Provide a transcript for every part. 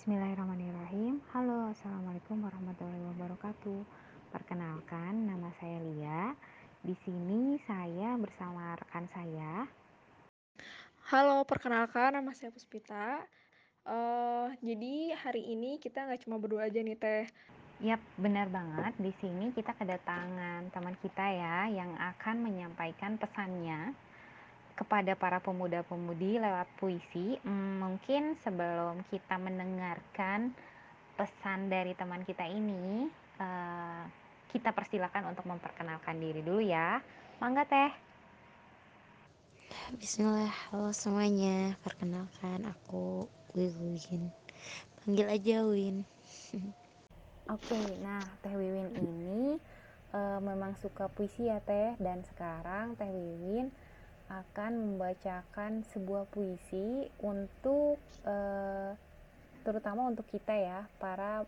Bismillahirrahmanirrahim. Halo, Assalamualaikum warahmatullahi wabarakatuh. Perkenalkan, nama saya Lia. Di sini saya bersama rekan saya. Halo, perkenalkan nama saya Puspita. Uh, jadi hari ini kita nggak cuma berdua aja nih Teh. Yap, benar banget. Di sini kita kedatangan teman kita ya yang akan menyampaikan pesannya kepada para pemuda-pemudi lewat puisi. Hmm, mungkin sebelum kita mendengarkan pesan dari teman kita ini, uh, kita persilakan untuk memperkenalkan diri dulu ya. Mangga teh. Bismillah, halo semuanya. Perkenalkan aku Wiwin. Panggil aja Win. Oke, nah Teh Wiwin ini uh, memang suka puisi ya Teh dan sekarang Teh Wiwin akan membacakan sebuah puisi untuk uh, terutama untuk kita ya para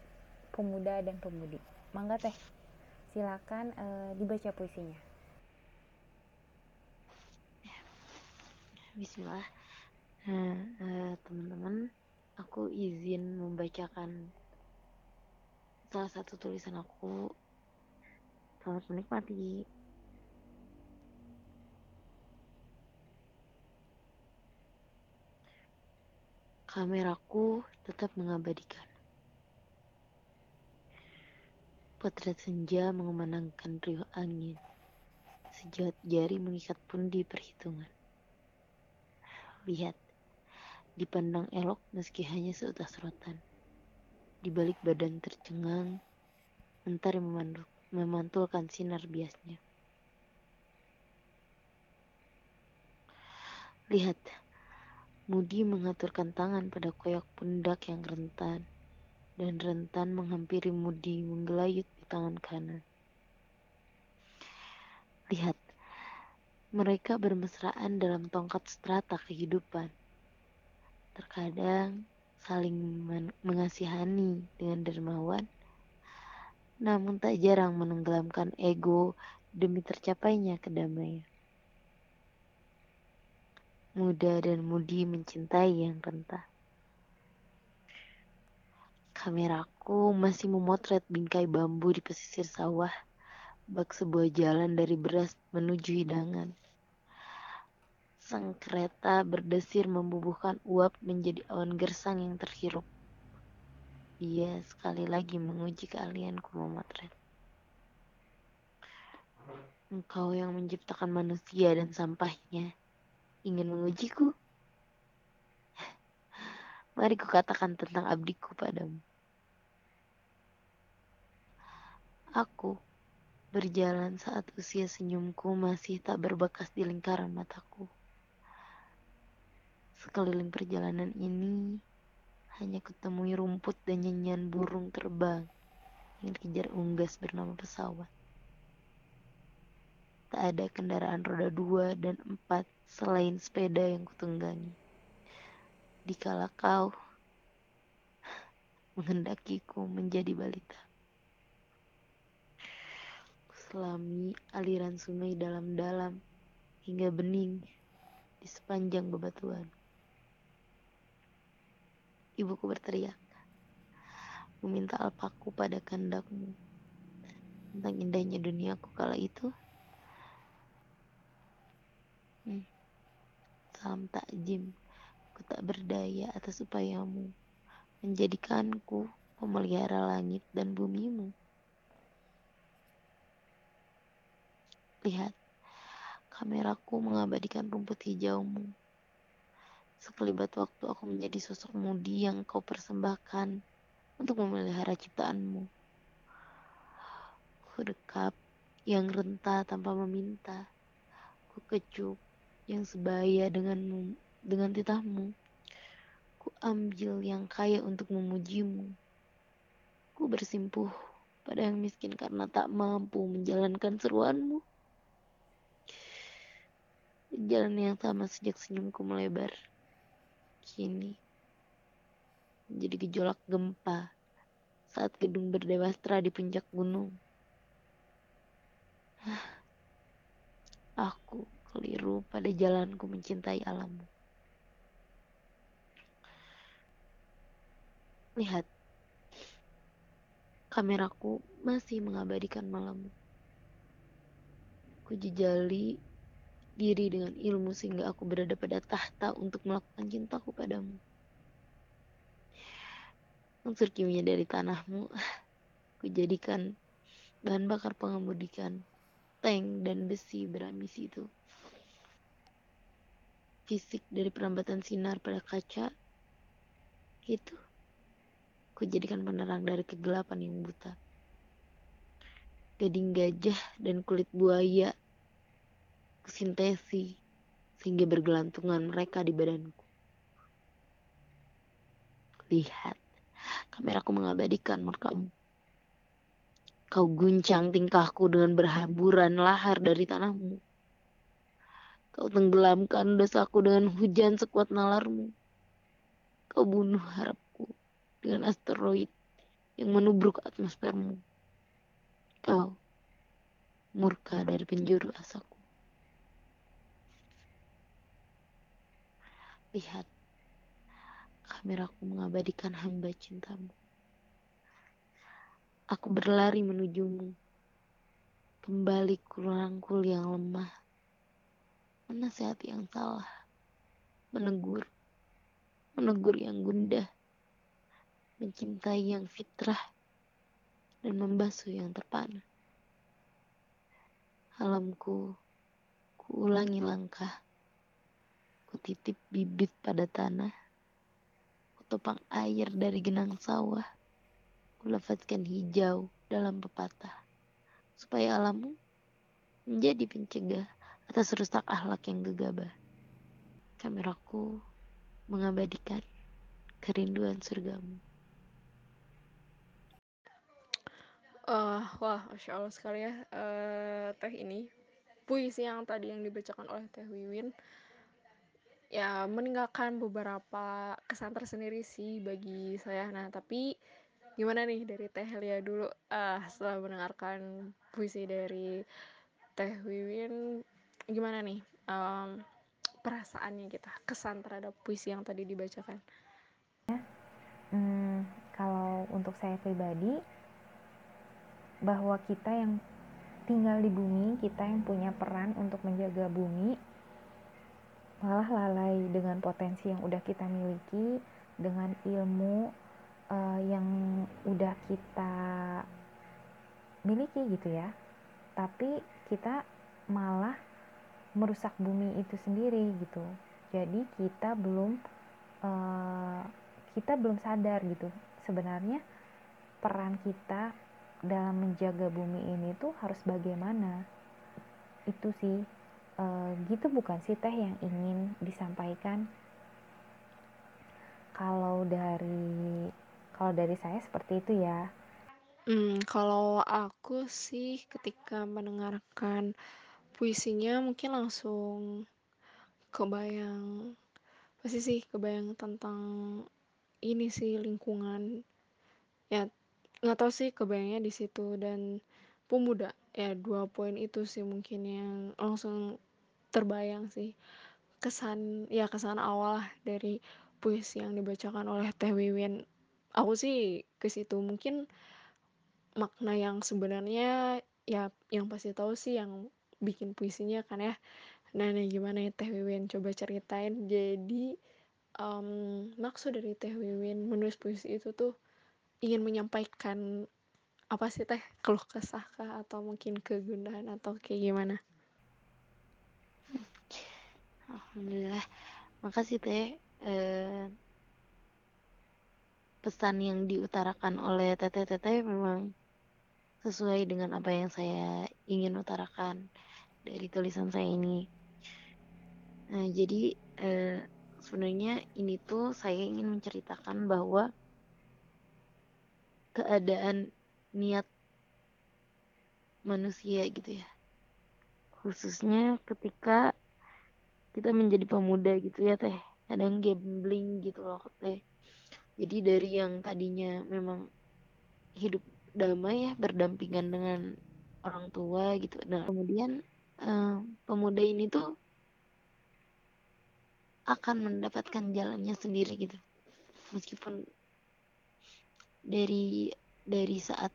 pemuda dan pemudi. Mangga teh, silakan uh, dibaca puisinya. Bismillah. Nah, uh, teman-teman, aku izin membacakan salah satu tulisan aku. Selamat menikmati. Kameraku tetap mengabadikan. Potret senja mengumandangkan riuh angin. Sejauh jari mengikat pun di perhitungan. Lihat, dipandang elok meski hanya seutas rotan. Di balik badan tercengang, mentari memantulkan sinar biasnya. Lihat, Mudi mengaturkan tangan pada koyak pundak yang rentan, dan rentan menghampiri Mudi menggelayut di tangan kanan. Lihat, mereka bermesraan dalam tongkat strata kehidupan. Terkadang saling mengasihani dengan dermawan, namun tak jarang menenggelamkan ego demi tercapainya kedamaian muda dan mudi mencintai yang rentah. Kameraku masih memotret bingkai bambu di pesisir sawah, bak sebuah jalan dari beras menuju hidangan. Sang kereta berdesir membubuhkan uap menjadi awan gersang yang terhirup. Ia sekali lagi menguji keahlianku memotret. Engkau yang menciptakan manusia dan sampahnya ingin mengujiku. Mari kukatakan tentang abdiku padamu. Aku berjalan saat usia senyumku masih tak berbekas di lingkaran mataku. Sekeliling perjalanan ini hanya kutemui rumput dan nyanyian burung terbang yang dikejar unggas bernama pesawat. Tak ada kendaraan roda dua dan empat selain sepeda yang kutunggangi. Dikala kau menghendakiku menjadi balita. Kuselami aliran sungai dalam-dalam hingga bening di sepanjang bebatuan. Ibuku berteriak, meminta alpaku pada kandakmu tentang indahnya duniaku kala itu. Hmm. Salam takjim, ku tak berdaya atas upayamu, menjadikanku pemelihara langit dan bumimu. Lihat, kameraku mengabadikan rumput hijaumu. Sekelibat waktu aku menjadi sosok mudi yang kau persembahkan untuk memelihara ciptaanmu. Ku dekap yang rentah tanpa meminta. Ku kecup yang sebaya denganmu, dengan titahmu. Ku ambil yang kaya untuk memujimu. Ku bersimpuh pada yang miskin karena tak mampu menjalankan seruanmu. Jalan yang sama sejak senyumku melebar. Kini menjadi gejolak gempa saat gedung berdewastra di puncak gunung. Aku keliru pada jalanku mencintai alammu. Lihat, kameraku masih mengabadikan malammu. Ku jejali diri dengan ilmu sehingga aku berada pada tahta untuk melakukan cintaku padamu. Unsur kimia dari tanahmu, ku jadikan bahan bakar pengemudikan tank dan besi beramisi itu. Fisik dari perambatan sinar pada kaca, itu ku jadikan penerang dari kegelapan yang buta. Gading gajah dan kulit buaya kusintesi sehingga bergelantungan mereka di badanku. Lihat, kameraku mengabadikan mukamu. Kau guncang tingkahku dengan berhamburan lahar dari tanahmu. Kau tenggelamkan dosaku dengan hujan sekuat nalarmu. Kau bunuh harapku dengan asteroid yang menubruk atmosfermu. Kau murka dari penjuru asaku. Lihat, kameraku mengabadikan hamba cintamu. Aku berlari menujumu. Kembali kurangkul yang lemah. Menasehati yang salah. Menegur. Menegur yang gundah. Mencintai yang fitrah. Dan membasuh yang terpana. Halamku, ku ulangi langkah Ku titip bibit pada tanah. Ku topang air dari genang sawah. Ku lafazkan hijau dalam pepatah. Supaya alammu menjadi pencegah atas rusak akhlak yang gegabah. Kameraku mengabadikan kerinduan surgamu. Uh, wah, masya Allah sekali ya uh, teh ini puisi yang tadi yang dibacakan oleh Teh Wiwin ya meninggalkan beberapa kesan tersendiri sih bagi saya nah tapi gimana nih dari Teh Lia dulu uh, setelah mendengarkan puisi dari Teh Wiwin gimana nih um, perasaannya kita kesan terhadap puisi yang tadi dibacakan ya hmm, kalau untuk saya pribadi bahwa kita yang tinggal di bumi kita yang punya peran untuk menjaga bumi malah lalai dengan potensi yang udah kita miliki, dengan ilmu uh, yang udah kita miliki gitu ya. Tapi kita malah merusak bumi itu sendiri gitu. Jadi kita belum uh, kita belum sadar gitu. Sebenarnya peran kita dalam menjaga bumi ini tuh harus bagaimana. Itu sih uh, gitu bukan sih teh yang ingin disampaikan kalau dari kalau dari saya seperti itu ya hmm, kalau aku sih ketika mendengarkan puisinya mungkin langsung kebayang pasti sih kebayang tentang ini sih lingkungan. Ya nggak tahu sih kebayangnya di situ. Dan pemuda ya dua poin itu sih mungkin yang langsung terbayang sih. Kesan ya kesan awal dari puisi yang dibacakan oleh Teh Wiwin. Aku sih ke situ mungkin makna yang sebenarnya ya yang pasti tahu sih yang bikin puisinya kan ya. Nah nih gimana ya Teh Wiwin? Coba ceritain. Jadi um, maksud dari Teh Wiwin menulis puisi itu tuh ingin menyampaikan apa sih teh? Keluh kesah kah? Atau mungkin kegundahan? Atau kayak gimana? Alhamdulillah. Makasih teh. Eh, pesan yang diutarakan oleh teteh-teteh memang sesuai dengan apa yang saya ingin utarakan dari tulisan saya ini. Nah jadi eh, sebenarnya ini tuh saya ingin menceritakan bahwa keadaan niat manusia gitu ya. Khususnya ketika kita menjadi pemuda gitu ya teh. Kadang gambling gitu loh teh. Jadi dari yang tadinya memang hidup damai ya berdampingan dengan orang tua gitu. Nah kemudian uh, pemuda ini tuh akan mendapatkan jalannya sendiri gitu. Meskipun dari dari saat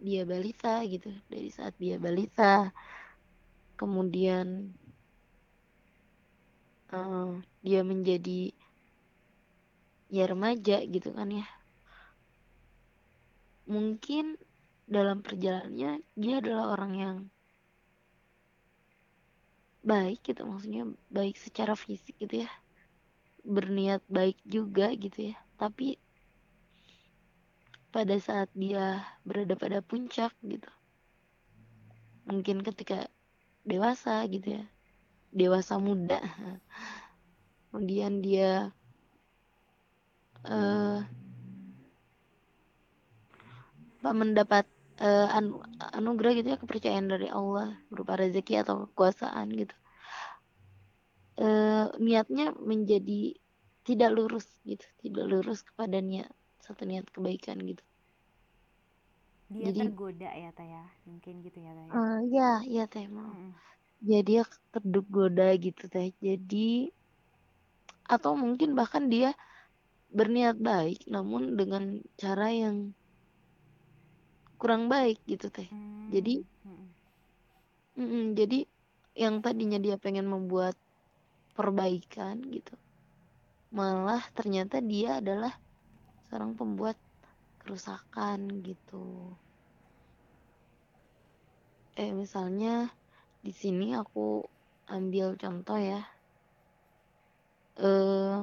dia balita gitu dari saat dia balita kemudian uh, dia menjadi ya remaja gitu kan ya. Mungkin dalam perjalanannya dia adalah orang yang baik gitu maksudnya baik secara fisik gitu ya. Berniat baik juga gitu ya. Tapi pada saat dia berada pada puncak gitu mungkin ketika dewasa gitu ya dewasa muda kemudian dia uh, apa mendapat uh, anu, anugerah gitu ya kepercayaan dari Allah berupa rezeki atau kekuasaan gitu. Uh, niatnya menjadi tidak lurus gitu tidak lurus kepada niat satu niat kebaikan gitu. Dia jadi, tergoda ya teh ya? Mungkin gitu ya teh uh, ya ya teh mau hmm. jadi tergoda gitu teh. Jadi atau mungkin bahkan dia berniat baik namun dengan cara yang kurang baik gitu teh hmm. jadi hmm. Mm, jadi yang tadinya dia pengen membuat perbaikan gitu malah ternyata dia adalah seorang pembuat kerusakan gitu eh misalnya di sini aku ambil contoh ya eh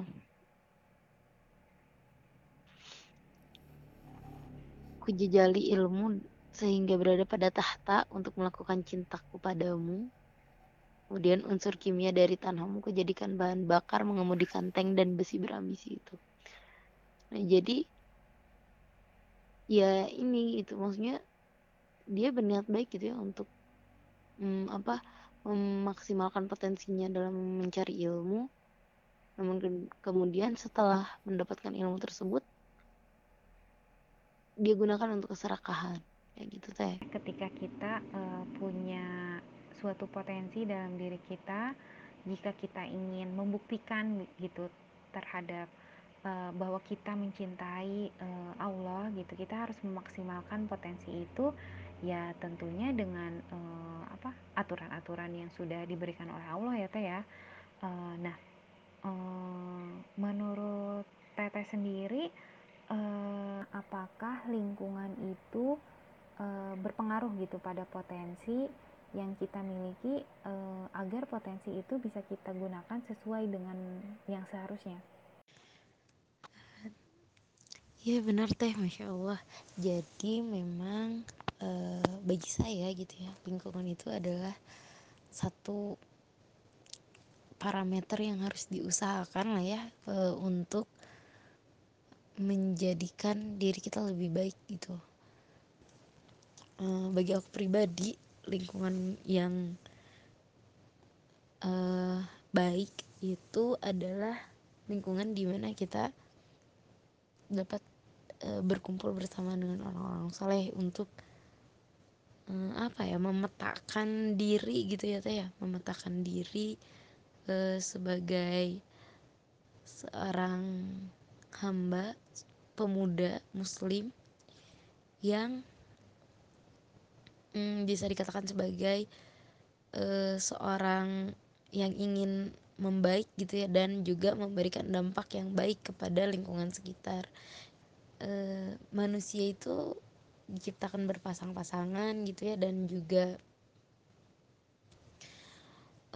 kujejali ilmu sehingga berada pada tahta untuk melakukan cintaku padamu. Kemudian unsur kimia dari tanahmu kujadikan bahan bakar mengemudikan tank dan besi berambisi itu. Nah jadi ya ini itu maksudnya dia berniat baik gitu ya untuk hmm, apa memaksimalkan potensinya dalam mencari ilmu. Namun kemudian setelah mendapatkan ilmu tersebut dia gunakan untuk keserakahan. Kayak gitu teh. Ketika kita uh, punya suatu potensi dalam diri kita jika kita ingin membuktikan gitu terhadap uh, bahwa kita mencintai uh, Allah gitu kita harus memaksimalkan potensi itu ya tentunya dengan uh, apa aturan-aturan yang sudah diberikan oleh Allah ya teh ya. Uh, nah uh, menurut teteh sendiri uh, apakah lingkungan itu uh, berpengaruh gitu pada potensi yang kita miliki uh, agar potensi itu bisa kita gunakan sesuai dengan yang seharusnya. Ya benar teh, masya Allah. Jadi memang uh, bagi saya gitu ya lingkungan itu adalah satu parameter yang harus diusahakan lah ya uh, untuk menjadikan diri kita lebih baik gitu. Uh, bagi aku pribadi lingkungan yang uh, baik itu adalah lingkungan di mana kita dapat uh, berkumpul bersama dengan orang-orang saleh untuk uh, apa ya memetakan diri gitu ya teh ya. Memetakan diri uh, sebagai seorang hamba pemuda muslim yang hmm, bisa dikatakan sebagai uh, seorang yang ingin membaik gitu ya dan juga memberikan dampak yang baik kepada lingkungan sekitar. Uh, manusia itu diciptakan berpasang-pasangan gitu ya dan juga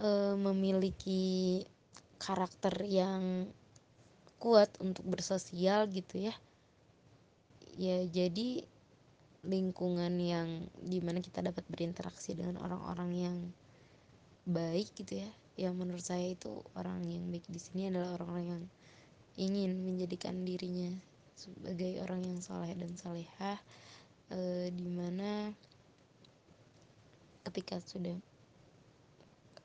uh, memiliki karakter yang kuat untuk bersosial gitu ya. Ya jadi lingkungan yang di mana kita dapat berinteraksi dengan orang-orang yang baik gitu ya. Ya menurut saya itu orang yang baik di sini adalah orang-orang yang ingin menjadikan dirinya sebagai orang yang saleh dan salehah e, di mana ketika sudah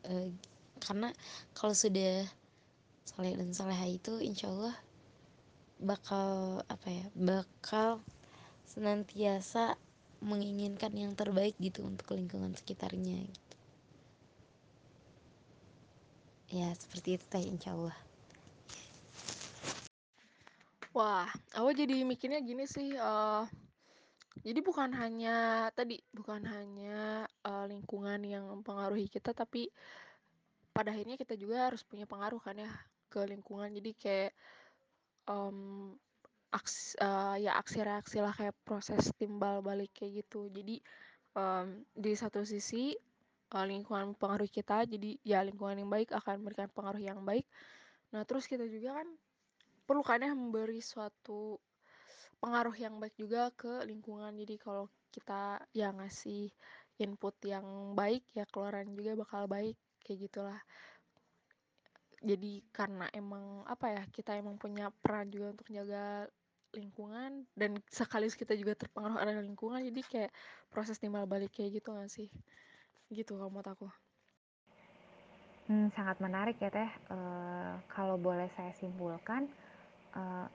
e, karena kalau sudah saleh dan saleha itu insya Allah bakal apa ya bakal senantiasa menginginkan yang terbaik gitu untuk lingkungan sekitarnya gitu. Ya seperti itu teh insya Allah Wah, aku jadi mikirnya gini sih, uh, jadi bukan hanya tadi, bukan hanya, uh, lingkungan yang mempengaruhi kita, tapi pada akhirnya kita juga harus punya pengaruh kan ya ke lingkungan. Jadi kayak, um, aks uh, ya aksi reaksi lah kayak proses timbal balik kayak gitu. Jadi, um, di satu sisi, uh, lingkungan mempengaruhi kita, jadi ya lingkungan yang baik akan memberikan pengaruh yang baik. Nah, terus kita juga kan perlu kan ya memberi suatu pengaruh yang baik juga ke lingkungan. Jadi kalau kita ya ngasih input yang baik, ya keluaran juga bakal baik, kayak gitulah. Jadi karena emang apa ya, kita emang punya peran juga untuk jaga lingkungan dan sekali kita juga terpengaruh oleh lingkungan, jadi kayak proses timbal balik kayak gitu gak sih? Gitu kalau menurut aku. Hmm, sangat menarik ya Teh. Uh, kalau boleh saya simpulkan, uh,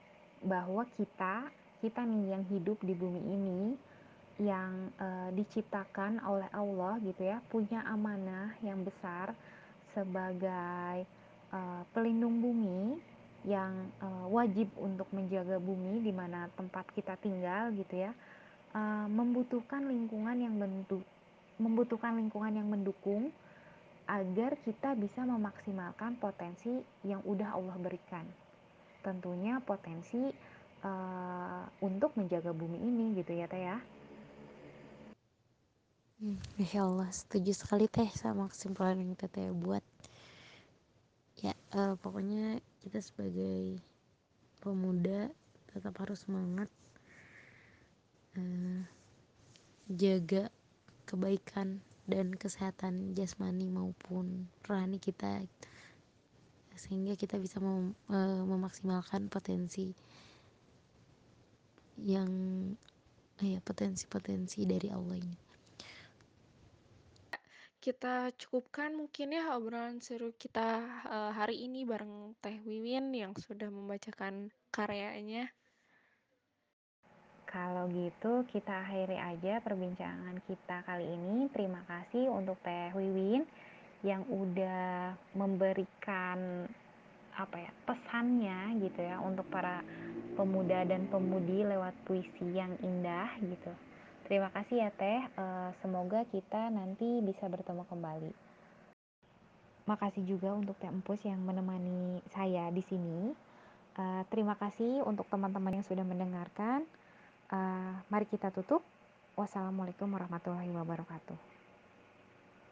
bahwa kita kita nih yang hidup di bumi ini yang uh, diciptakan oleh Allah gitu ya punya amanah yang besar sebagai uh, pelindung bumi yang uh, wajib untuk menjaga bumi di mana tempat kita tinggal gitu ya uh, membutuhkan lingkungan yang bentuk membutuhkan lingkungan yang mendukung agar kita bisa memaksimalkan potensi yang udah Allah berikan. Tentunya potensi uh, untuk menjaga bumi ini gitu ya teh ya. Hmm, Masya Allah setuju sekali teh sama kesimpulan yang teteh buat uh, pokoknya kita sebagai pemuda tetap harus semangat uh, jaga kebaikan dan kesehatan jasmani maupun rohani kita sehingga kita bisa mem, e, memaksimalkan potensi yang ya potensi-potensi dari Allah ini. Kita cukupkan mungkin ya obrolan seru kita uh, hari ini bareng Teh Wiwin yang sudah membacakan karyanya. Kalau gitu kita akhiri aja perbincangan kita kali ini. Terima kasih untuk Teh Wiwin yang udah memberikan apa ya pesannya gitu ya untuk para pemuda dan pemudi lewat puisi yang indah gitu. Terima kasih ya Teh. Eh, semoga kita nanti bisa bertemu kembali. Makasih juga untuk Teh Empus yang menemani saya di sini. Uh, terima kasih untuk teman-teman yang sudah mendengarkan. Uh, mari kita tutup. Wassalamualaikum warahmatullahi wabarakatuh.